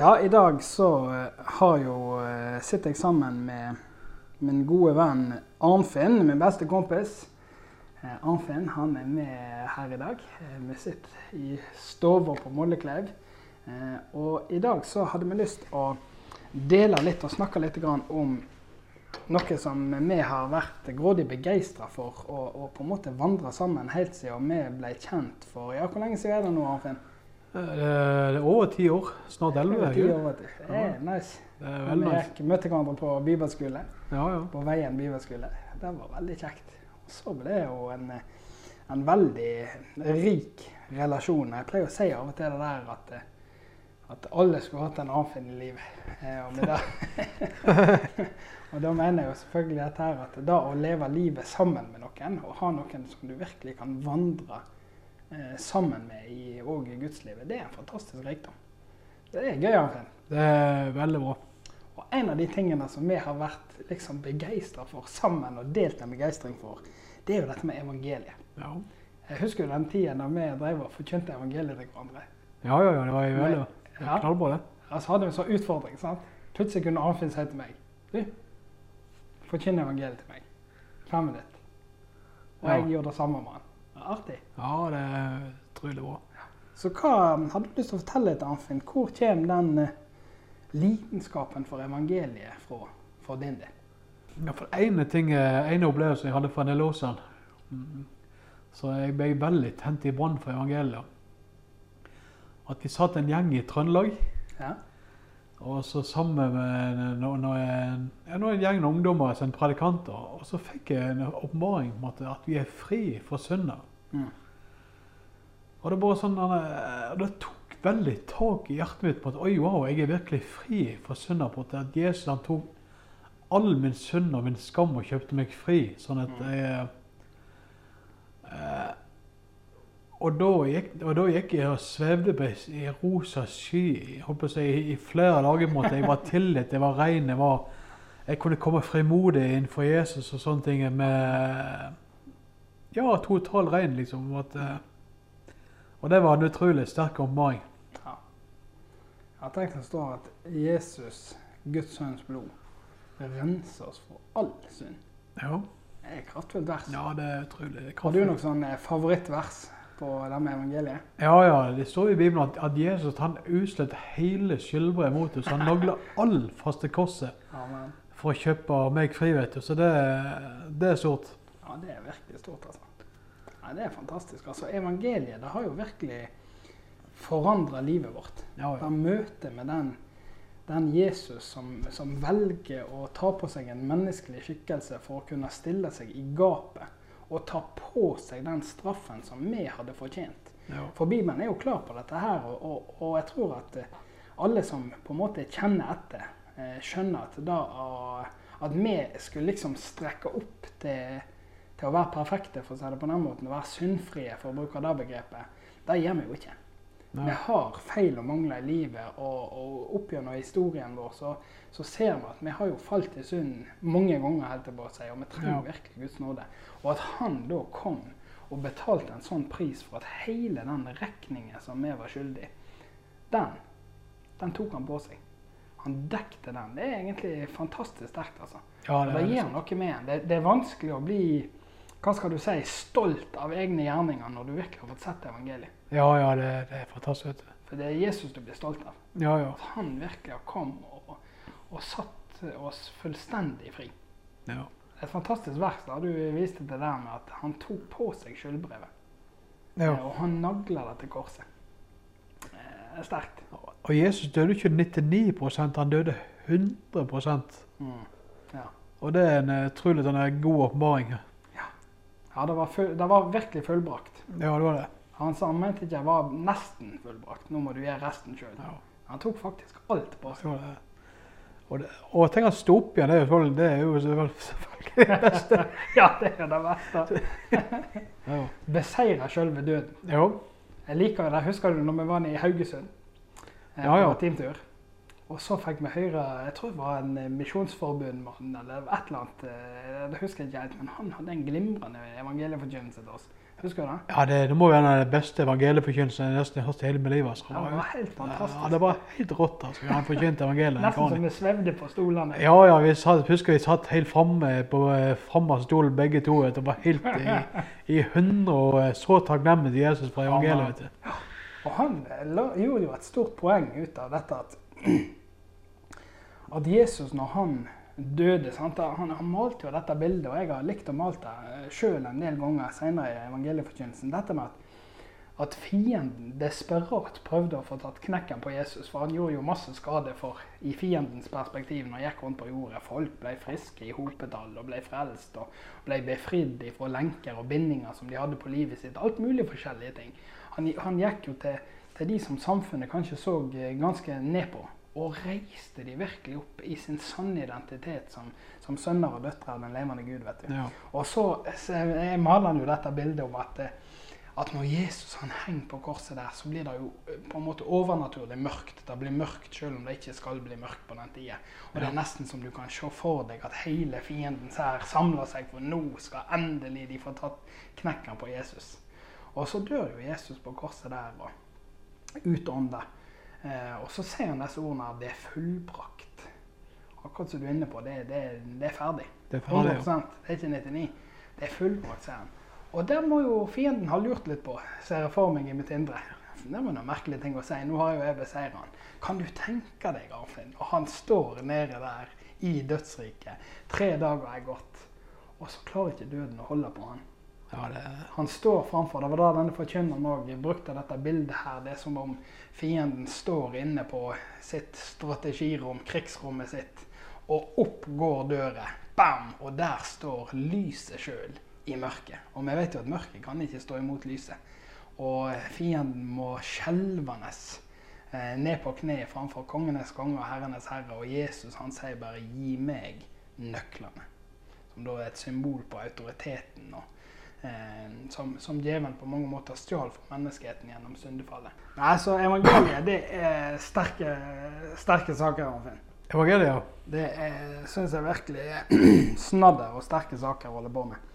Ja, i dag så eh, har jo eh, sitter jeg sammen med min gode venn Arnfinn, min beste kompis. Eh, Arnfinn han er med her i dag. Vi sitter i stua på Mollekleiv. Og i dag så hadde vi lyst å dele litt og snakke litt om noe som vi har vært grådig begeistra for, og, og på en måte vandra sammen helt siden vi ble kjent for Ja, hvor lenge siden er det nå, Arnfinn? Eh, Det er over ti år. Snart elleve. Er nice. Det er Vi veldig nice. gikk, møtte hverandre på bibelskole, Ja, ja. på Veien bibelskole. Det var veldig kjekt. Og så ble det jo en, en veldig rik relasjon. Jeg pleier å si av og til det der at, at alle skulle hatt en Arnfinn i livet. Eh, Og, med da mener jeg jo selvfølgelig dette her at da å leve livet sammen med noen, og ha noen som du virkelig kan vandre eh, sammen med i, og i gudslivet, det er en fantastisk rikdom. Det er gøy, Arnfinn. Det er veldig bra. Og en av de tingene som vi har vært liksom begeistra for sammen, og delt en begeistring for, det er jo dette med evangeliet. Ja, Jeg husker jo den tiden da vi drev og forkynte evangeliet til hverandre. ja, ja, ja det var jo veldig Ja. knallbra, det. Altså hadde vi en sånn utfordring. sant? Plutselig kunne Arnfinn si til meg Du, forkynn evangeliet til meg. Fem minutter. Og Ja. jeg gjorde det samme med han. Artig. Ja, det er utrolig bra. Så hva hadde du lyst til å fortelle til Arnfinn? Hvor kommer den eh, lidenskapen for evangeliet fra, fra din del? Ja, for ene ting, ene opplevelse jeg hadde fra en del år siden, mm, så jeg ble veldig tent i brann for evangeliet. At vi satt en gjeng i Trøndelag, Ja? og så sammen med noen, no, en, ja, no, en gjeng ungdommer som predikanter, og så fikk jeg en åpenbaring om at, at vi er fri for synder. Mm. Og det bare sånn, eh, det tok veldig tak i hjertet mitt på at oi, wow, jeg er virkelig fri fra synder. På at at Jesus han tok all min synd og min skam og kjøpte meg fri. Sånn at Mm. jeg eh, og, da gikk, og da gikk jeg og svevde på i rosa sky jeg å si, i flere dager. måte. Jeg var tillit, jeg var ren. Jeg, var, jeg kunne komme frimodig innenfor Jesus og sånne ting med Ja, total regn, liksom. At, eh, og det var en utrolig sterk åpenbaring. Ja. Jeg tenkte det står at Jesus, Guds sønns blod, renser oss for all synd. Ja. Det er et kraftfullt vers. ja, det er utrolig. Har du noe sånn eh, favorittvers på det med evangeliet? Ja, ja. Det står i Bibelen at, at Jesus han utslettet hele skyldbrevet mot oss. Han nagla all faste korset Amen. for å kjøpe meg fri, vet du. Så det, det er stort. Ja, det er virkelig stort, altså. Ja, det er fantastisk. Altså, evangeliet det har jo virkelig forandra livet vårt. Ja, ja. møtet med den, den Jesus som, som velger å ta på seg en menneskelig skikkelse for å kunne stille seg i gapet og ta på seg den straffen som vi hadde fortjent. ja. For Bibelen er jo klar på dette her, og, og, og jeg tror at eh, alle som på en måte kjenner etter, eh, skjønner at, da, at vi skulle liksom strekke opp til, til å være perfekte, for å si det på den måten, å være syndfrie, for å bruke det begrepet. Det gjør vi jo ikke. Vi har feil og mangler i livet, og, og opp gjennom historien vår så, så ser vi at vi har jo falt i synd mange ganger, helt til si, og vi trenger Ja. virkelig Guds nåde. Og at han da kom og betalte en sånn pris for at hele den regningen som vi var skyldig, den, den tok han på seg. Han dekte den. Det er egentlig fantastisk sterkt, altså. ja, det det gjør noe med en. Det, det er vanskelig å bli hva skal du si, stolt av egne gjerninger når du virkelig har fått sett evangeliet. Ja, ja, det, det er fantastisk. For det er Jesus du blir stolt av. Ja, ja. At han virkelig har kommet og, og satt oss fullstendig fri. ja. Et fantastisk vers da du viste til der med at han tok på seg skyldbrevet. ja. eh, Og han nagla det til korset. Eh, er sterkt. Og Jesus døde ikke 99% han døde 100 Mm. Ja. Og det er en eh, utrolig sånn, eh, god åpenbaring. Ja, det var, full, det var virkelig fullbrakt. Ja, det var det. Han sa han mente ikke jeg var nesten fullbrakt. Nå må du gjøre resten sjøl. Ja, Han tok faktisk alt på seg. det. Og, det, og tenk å stå opp igjen, det er jo selvfølgelig- det beste. ja, det er det beste. Ja. Beseire sjølve døden. Jo. Jeg liker det. Husker du når vi var nede i Haugesund? eh, Ja, ja. På teamtur. Og så fikk vi høre Jeg tror det var en eh, misjonsforbundmann eller et eller annet. eh, Det husker jeg ikke helt, men han hadde en glimrende evangelieforkynnelse til oss. Husker du det? Ja, det, det må være en av de beste evangelieforkynnelsene jeg nesten har hørt hele mitt liv. Altså. Det var helt fantastisk. Ja, det var helt rått. altså. Han forkynte evangeliet. Nesten som vi svevde på stolene. Ja, ja, vi satt, husker vi satt helt framme på eh, framme stolen begge to. og. Det var helt i, i hundre og så takknemlig til Jesus for evangeliet. vet du. Og han gjorde jo et stort poeng ut av dette at, at Jesus, når han døde sant? Han, han malte jo dette bildet, og jeg har likt å male det sjøl en del ganger senere i evangelieforkynnelsen. Dette med at, at fienden desperat prøvde å få tatt knekken på Jesus. For han gjorde jo masse skade for, i fiendens perspektiv når han gikk rundt på jordet. Folk ble friske i hopetall og ble frelst og ble befridd fra lenker og bindinger som de hadde på livet sitt. Alt mulig forskjellige ting. Han, han gikk jo til, til de som samfunnet kanskje så eh, ganske ned på. Og reiste de virkelig opp i sin sanne identitet som, som sønner og døtre av den levende Gud. vet du. Ja. Og så, så maler han jo dette bildet om at, at når Jesus han henger på korset der, så blir det jo eh, på en måte overnaturlig mørkt. Det blir mørkt selv om det ikke skal bli mørkt på den tida. Og det er nesten som du kan se for deg at hele fiendens hær samler seg, for nå skal endelig de få tatt knekken på Jesus. Og så dør jo Jesus på korset der og utånder. Eh, og så sier han disse ordene at det er fullbrakt. Akkurat som du er inne på, det, det, det er ferdig. Det er ferdig, 100 Det er ikke 99. Det er fullbrakt, sier han. Og det må jo fienden ha lurt litt på, ser jeg for meg i mitt indre. Det var noen merkelige ting å si. Nå har jo jeg beseiret han. Kan du tenke deg, Arnfinn, og han står nede der i dødsriket. Tre dager er gått, og så klarer ikke døden å holde på han. Ja, det, Han står framfor. Det var da denne forkynneren òg brukte dette bildet her. Det er som om fienden står inne på sitt strategirom, krigsrommet sitt, og opp går døra. Bam! Og der står lyset sjøl i mørket. Og vi vet jo at mørket kan ikke stå imot lyset. Og fienden må skjelvende eh, ned på kne framfor kongenes konge og herrenes herre. Og Jesus han sier bare 'gi meg nøklene'. Som da er et symbol på autoriteten. og som, som djevelen på mange måter stjal for menneskeheten gjennom syndefallet. Nei, så evangeliet det er sterke, sterke saker. Arnfinn. evangeliet, ja. Det syns jeg virkelig er snadder og sterke saker å holde på med.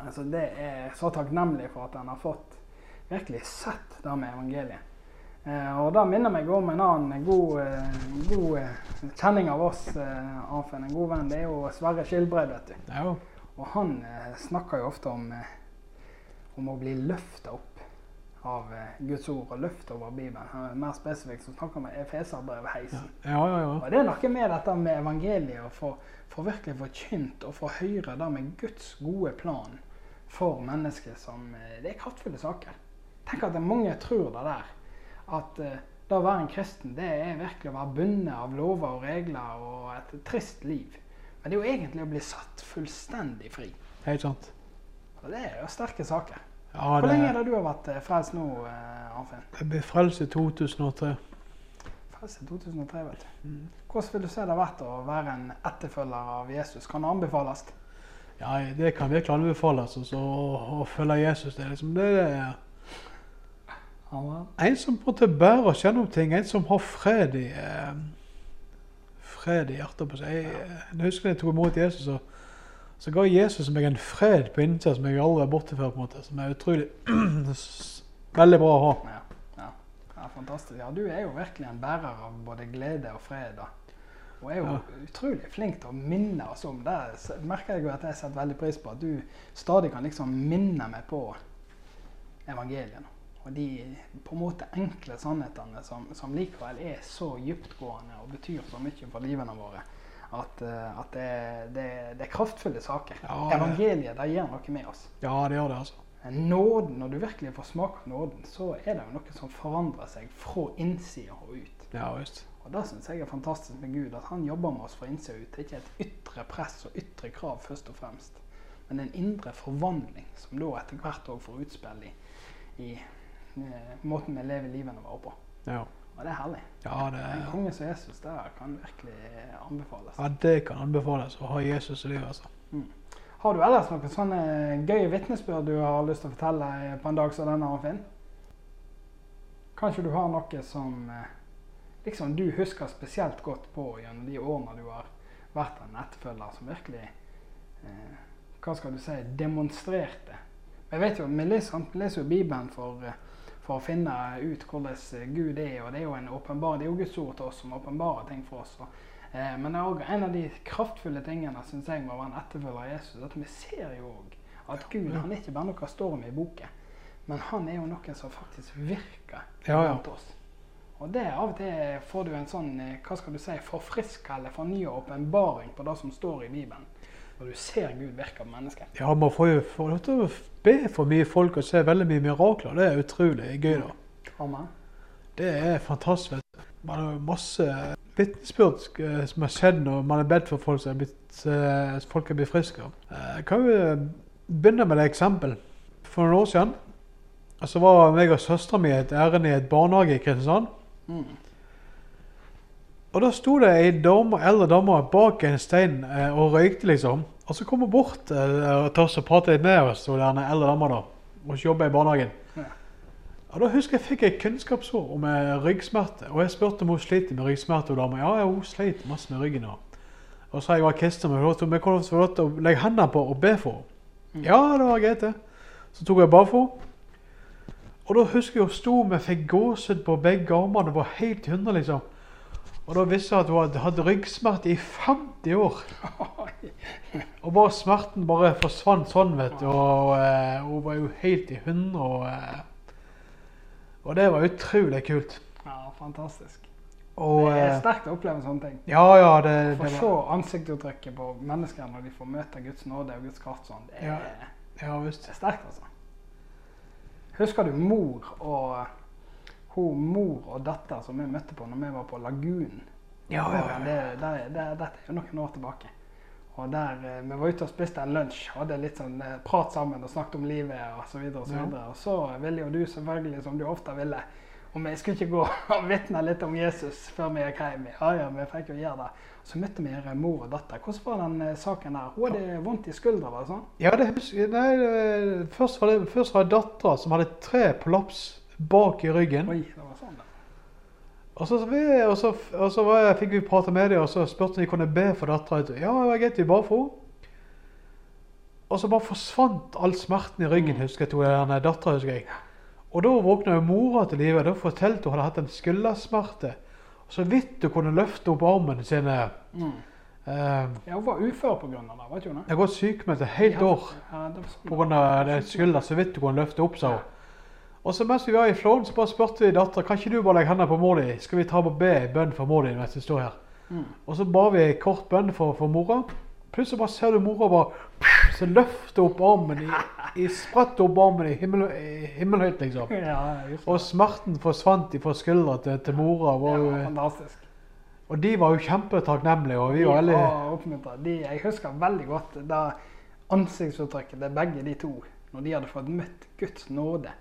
Altså, det er så takknemlig for at en har fått virkelig sett det med evangeliet. Eh, og det minner meg om en annen god, eh, god eh, kjenning av oss, eh, Arnfinn. En god venn. Det er jo Sverre Skilbreid, vet du. ja. Og han eh, snakker jo ofte om, eh, om å bli løfta opp av eh, Guds ord og løfta over Bibelen. Han er mer spesifikt så snakker han om Efeserbrevet heisen. Ja, ja, ja. Og det er noe med dette med evangeliet, å få, få virkelig forkynt og få høre det med Guds gode plan for mennesker som eh, Det er kraftfulle saker. Tenk at mange tror det der. At eh, det å være en kristen, det er virkelig å være bundet av lover og regler og et trist liv. Men det er jo egentlig å bli satt fullstendig fri. Helt sant. Og det er jo sterke saker. Ja, Hvor det, lenge er det du har vært eh, frelst nå, eh, Arnfinn? Jeg ble frelst i 2003. Frelst i 2003, vet du. Mm. Hvordan vil du se det har vært å være en etterfølger av Jesus? Kan det anbefales? Ja, det kan virkelig anbefales. Altså, å, følge Jesus. Det er liksom det er Amen. en som på en måte bærer og kjenner om ting. En som har fred i eh, fred i hjertet. på seg. Jeg, eh, jeg husker jeg tok imot Jesus, så, så ga Jesus meg en fred på innsida som jeg aldri er borte før. på en måte, Som er utrolig veldig bra å ha. Ja, ja. ja, fantastisk. Ja, du er jo virkelig en bærer av både glede og fred. da. Og er jo Ja. utrolig flink til å minne oss om det. merker jeg jo at jeg setter veldig pris på. At du stadig kan liksom minne meg på evangeliet. Og de på en måte enkle sannhetene som, som likevel er så dyptgående og betyr så mye for livene våre. At, eh, at det, det, det er kraftfulle saker. Ja, Evangeliet det gjør noe med oss. Ja, det gjør det, altså. Nåden, når du virkelig får smake på nåden, så er det jo noe som forandrer seg fra innsida og ut. Ja visst. Og det syns jeg er fantastisk med Gud, at han jobber med oss fra innsida ut. Det er ikke et ytre press og ytre krav først og fremst, men en indre forvandling som da etter hvert òg får utspill i, i måten vi lever livene våre på. Ja. Og det er herlig. Ja, det, er... En konge som Jesus, det kan virkelig anbefales. ja, det kan anbefales å ha Jesus i livet, altså. Har du ellers noen sånne gøye vitnesbyrd du har lyst til å fortelle på en dag som denne, Finn? Kanskje du har noe som eh, liksom du husker spesielt godt på gjennom de årene du har vært en etterfølger som virkelig eh, hva skal du si, demonstrerte. Jeg vet jo, Vi leser, leser jo Bibelen for, eh, for, å finne ut hvordan Gud er. og Det er jo en åpenbar, det er jo Guds ord til oss som åpenbarer ting for oss. Eh, men en av de kraftfulle tingene synes jeg må være en etterfølger av Jesus. at Vi ser jo òg at Gud han er ikke bare noe står i boken, men han er jo noen som faktisk virker Ja, ja. blant oss. Og det Av og til får du en sånn eh, hva skal du si, forfriska eller fornya åpenbaring på det som står i Bibelen. Når du ser Gud virke på mennesker. Ja, man får jo lov til å be for mye folk og se veldig mye mirakler. Det er utrolig gøy, da. Amen. Det er fantastisk. Man har masse vitnesbyrd eh, som har skjedd når man har bedt for folk som er blitt, eh, folk er blitt friske. Eh, kan jo begynne med et eksempel. For noen år siden så var meg og søstera mi et ærend i et barnehage i Kristiansand. Mm. Og da sto det ei dame, eldre dame bak en stein eh, og røykte, liksom. Og så kom hun bort eh, til oss og pratet litt med oss, og den eldre dama da. Hun jobber i barnehagen. Ja. Og da husker jeg fikk et kunnskapsord om ryggsmerter. ryggsmerte. Og jeg spurte om hun sliter med ryggsmerte. Og dama ja, hun sliter masse med ryggen. Og, og så sa jeg var kristen, men hun kunne få lov til å legge hendene på og be for henne. Mm. Ja, det var greit, det. Så tok jeg bare for henne. Og da husker jeg hun sto med fikk gåsehud på begge armene og var helt hundre, liksom. Og da visste hun at hun hadde hatt ryggsmerter i 50 år. Og bare smerten bare forsvant sånn, vet du. Og eh, hun var jo helt i hundre. Og, eh, og det var utrolig kult. ja, fantastisk. Og, det er eh, sterkt å oppleve sånne ting. ja, ja, det, Få se ansiktsuttrykket på mennesker når de får møte Guds nåde og Guds kraft sånn. Det er, Ja. Ja det er sterkt, altså. Husker du mor og hun mor og datter som vi møtte på når vi var på Lagunen? Ja, ja, ja. Det, det, det, dette er jo noen år tilbake. Og der, eh, Vi var ute og spiste en lunsj, hadde litt sånn eh, prat sammen og snakket om livet og så. Og så, og så ville jo du selvfølgelig, som du ofte ville, om jeg skulle ikke gå og vitne litt om Jesus før vi gikk hjem. Ja, ja, vi fikk jo gjøre det. Så møtte vi mor og datter. Hvordan var den eh, saken der? Hun hadde vondt i skuldra, var det sånn? Ja, det husker jeg. Nei, først var det først var det dattera som hadde tre prolaps bak i ryggen. Oi, det var sånn, da. Og så, vi, og så, og så jeg, fikk vi prate med dem, og så spurte de om de kunne be for dattera. Ja, det var greit, vi ba for henne. Og så bare forsvant all smerten i ryggen, Mm. husker jeg. til den dattera, husker jeg. Og da våkna jo mora til live. Da fortalte hun hadde hatt en skuldersmerte. Og så vidt hun kunne løfte opp armen sin. Eh, Mm. eh, Ja, hun var ufør av det, vet du hun det? jeg har gått sykmeldt et helt Ja, år Ja, det var sånn pga. skulder så vidt hun kunne løfte opp, sa hun. Og så mens vi var i Flåen, så bare spurte vi dattera kan ikke du bare legge hendene på mor di. Skal vi ta og be bønn for mor di mens vi står her? Mm. Og så ba vi kort bønn for, for mora. Plutselig bare ser du mora bare så løfter opp armen i, i spretter opp armen i, himmel, himmelhøyt, liksom. Ja, Og smerten forsvant fra skuldra til, til mora. Var ja, fantastisk. og de var jo kjempetakknemlige, og vi var De veldig var oppmuntret. De, jeg husker veldig godt da ansiktsuttrykket til begge de to, når de hadde fått møtt Guds nåde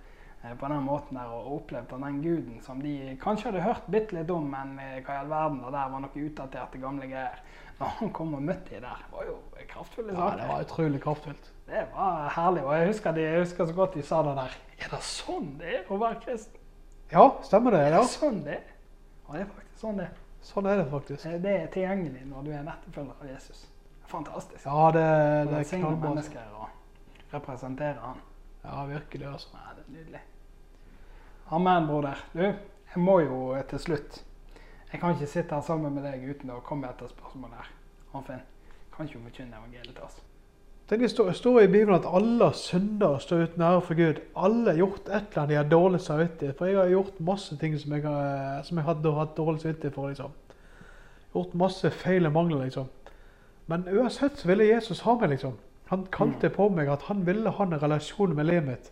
på den måten der, og opplevd av den guden som de kanskje hadde hørt bitte litt om, men eh, hva i all verden, og der var noe utdaterte gamle greier. Når han kom og møtte de der, var jo kraftfulle Ja, det var utrolig kraftfullt. Det var herlig. Og jeg husker, de, jeg husker så godt de sa det der. Er det sånn det er å være kristen? Ja, stemmer det. Er ja. det sånn det er? Ja, det er faktisk sånn det er. Sånn er det faktisk. Eh, Det er tilgjengelig når du er etterfølger av Jesus. Fantastisk. Ja, det, det er Velsigne knallbra. mennesker og representere han. Ja, virkelig, altså. Ja, det er nydelig. Amen, broder. Du, jeg må jo eh, til slutt Jeg kan ikke sitte her sammen med deg uten å komme etter spørsmålet her. Anfinn, kan ikke forkynne evangeliet til oss? Det står, står i Bibelen at alle syndere står uten ære for Gud. Alle har gjort et eller annet de har dårlig samvittighet For jeg har gjort masse ting som jeg, har, som jeg hadde hatt dårlig samvittighet for. liksom. Gjort masse feil og mangler, liksom. Men uansett så ville Jesus ha meg, liksom. Han kalte på meg at han ville ha en relasjon med livet mitt.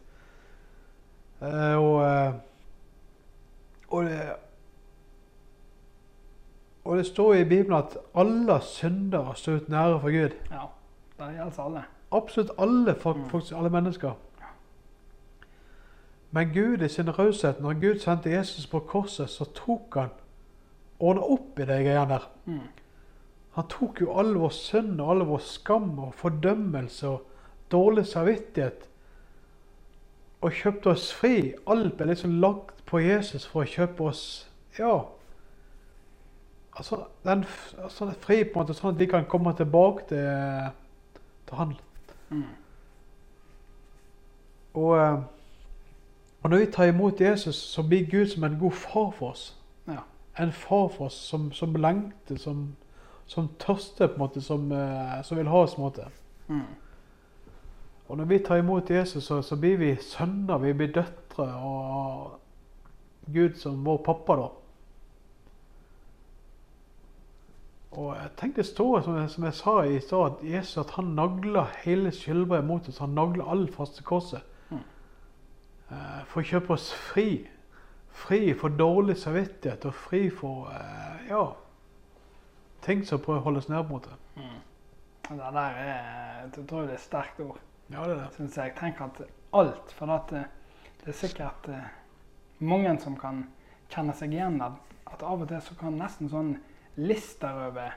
Eh, og eh, og det, og det står i Bibelen at alle syndere står ut nære for Gud. Ja, det gjelder alle. Absolutt alle, folk, Mm. faktisk alle mennesker. Men Gud i sin raushet, når Gud sendte Jesus på korset, så tok han ordna opp i de greiene der. Mm. Han tok jo all vår synd og all vår skam og fordømmelse og dårlig samvittighet og kjøpte oss fri. Alt ble liksom lagt på Jesus for å kjøpe oss ja, altså, den, altså, er fri på en måte, sånn at de kan komme tilbake til, til han. Mm. Og, eh, og når vi tar imot Jesus, så blir Gud som en god far for oss. Ja. En far for oss som, som lengter, som, som tørster, på en måte, som, eh, som vil ha oss. på en måte. Mm. Og når vi tar imot Jesus, så, så blir vi sønner, vi blir døtre, og Gud som vår pappa, da. Og jeg tenkte det står, som jeg, som jeg sa i stad, at Jesus at han nagla hele skyldbrevet mot oss. Han nagla all faste korset. Mm. Eh, for å kjøpe oss fri. Fri for dårlig samvittighet, og fri for eh, ja, ting som prøver å holde oss ned på en måte. Mm. Det der er et utrolig sterkt ord. Ja, det er det. synes jeg. Tenk at alt, for at eh, det er sikkert eh, mange som kan kjenne seg igjen at, at av og til så kan nesten sånn lister over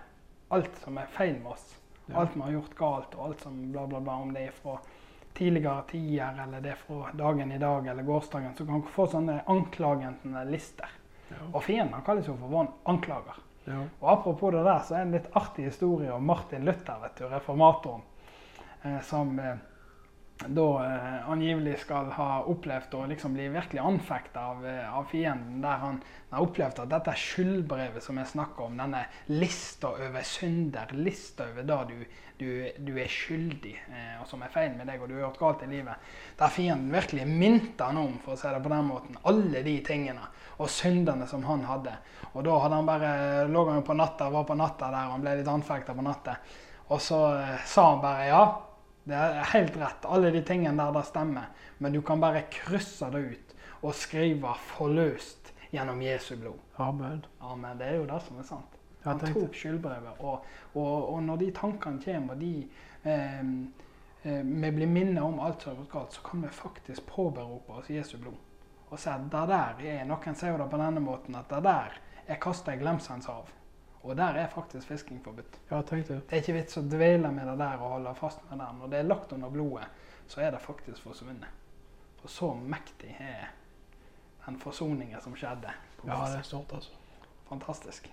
alt som er feil med oss. Ja. Alt vi har gjort galt, og alt som bla, bla, bla, om det er fra tidligere tider, eller det er fra dagen i dag, eller gårsdagen, så kan dere få sånne anklagende lister. Ja. Og fienden kalles jo for vår anklager. Og apropos det der, så er det en litt artig historie om Martin Luther, vet du, reformatoren, eh, som eh, da eh, angivelig skal ha opplevd å liksom bli virkelig anfekta av, eh, av fienden, der han har opplevd at dette skyldbrevet som jeg snakker om, denne lista over synder, lista over det du, du, du er skyldig, eh, og som er feil med deg, og du har gjort galt i livet, der fienden virkelig minte han om, for å si det på den måten, alle de tingene og syndene som han hadde. Og da hadde han bare, lå han jo på natta, var på natta der, og han ble litt anfekta på natta. Og så eh, sa han bare ja, det er helt rett, alle de tingene der, det stemmer. Men du kan bare krysse det ut og skrive 'forløst' gjennom Jesu blod. Amen. Amen. Det er jo det som er sant. Han tok skyldbrevet, og, og, og når de tankene kommer, og de eh, eh, vi blir minnet om alt som har gått galt, så kan vi faktisk påberope oss Jesu blod. Og si at det der er Noen sier det på denne måten, at det der er kasta i glemselens hav. Og der er faktisk fisking forbudt. Ja, tenkte, Det er ikke vits å dvele med det der og holde fast med det. Når det er lagt under blodet, så er det faktisk forsvunnet. For så mektig er den forsoningen som skjedde. på ja, det er stort, altså. Fantastisk.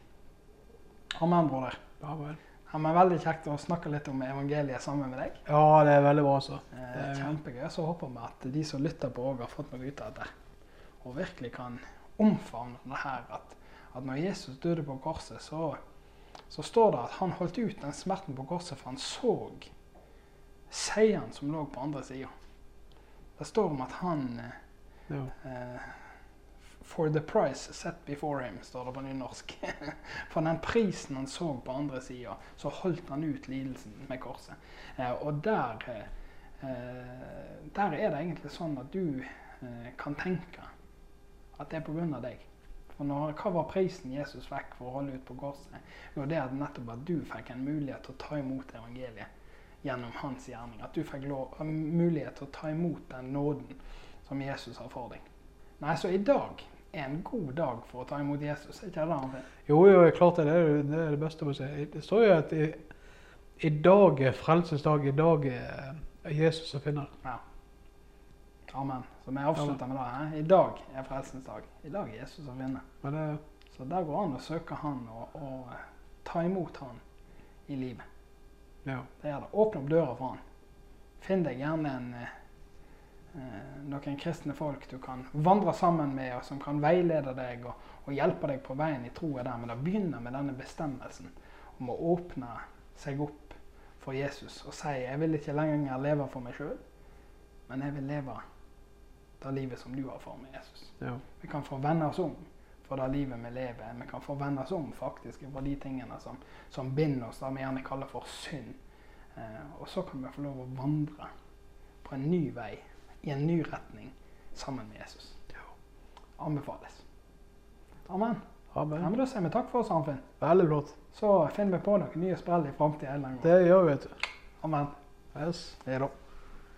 Amen, broder. Amen. Ja, men veldig kjekt å snakke litt om evangeliet sammen med deg. Ja, det er veldig bra, altså. Eh, Det er- kjempegøy. Så håper vi at de som lytter på òg har fått noe ut av dette. Og virkelig kan omfavne det her at, at når Jesus døde på korset, så, så står det at han holdt ut den smerten på korset, for han så seieren som lå på andre sida. Det står om at han Ja. Eh, For the price set before him, står det på nynorsk. For den prisen han så på andre sida, så holdt han ut lidelsen med korset. Eh, og der, eh, der er det egentlig sånn at du eh, kan tenke at det er pga. deg. For når, hva var prisen Jesus fikk for å holde ut på korset? Jo, det er nettopp at du fikk en mulighet til å ta imot evangeliet gjennom hans gjerning. At du fikk lov, mulighet til å ta imot den nåden som Jesus har for deg. Nei, så i dag er en god dag for å ta imot Jesus. Er ikke det han? Jo, jo, klart det. Er, det er det beste å si. Det står jo at i, i dag er frelsens dag. I dag er Jesus å finne. Amen. Så vi avslutter med det. He? I dag er frelsens dag. I dag er Jesus å finne. Ja, det, Så der går an å søke han og, og eh, ta imot han i livet. ja. Det gjør det. Åpne opp døra for han. Finn deg gjerne en, eh, eh, noen kristne folk du kan vandre sammen med, og som kan veilede deg og, og hjelpe deg på veien i troa der. Men det begynner med denne bestemmelsen om å åpne seg opp for Jesus og si jeg vil ikke lenger leve for meg sjøl, men jeg vil leve det livet som du har for meg, Jesus. ja. Vi kan få vende oss om for det livet vi lever. Vi kan få vende oss om faktisk for de tingene som, som binder oss, det vi gjerne kaller for synd. Eh, og så kan vi få lov å vandre på en ny vei, i en ny retning, sammen med Jesus. Anbefales. Amen. Ja, Amen. men Da sier vi takk for oss, Arnfinn. Veldig flott. Så finner vi på noen nye sprell i framtida. Det gjør vi, vet du. Amen. Yes. Det er da.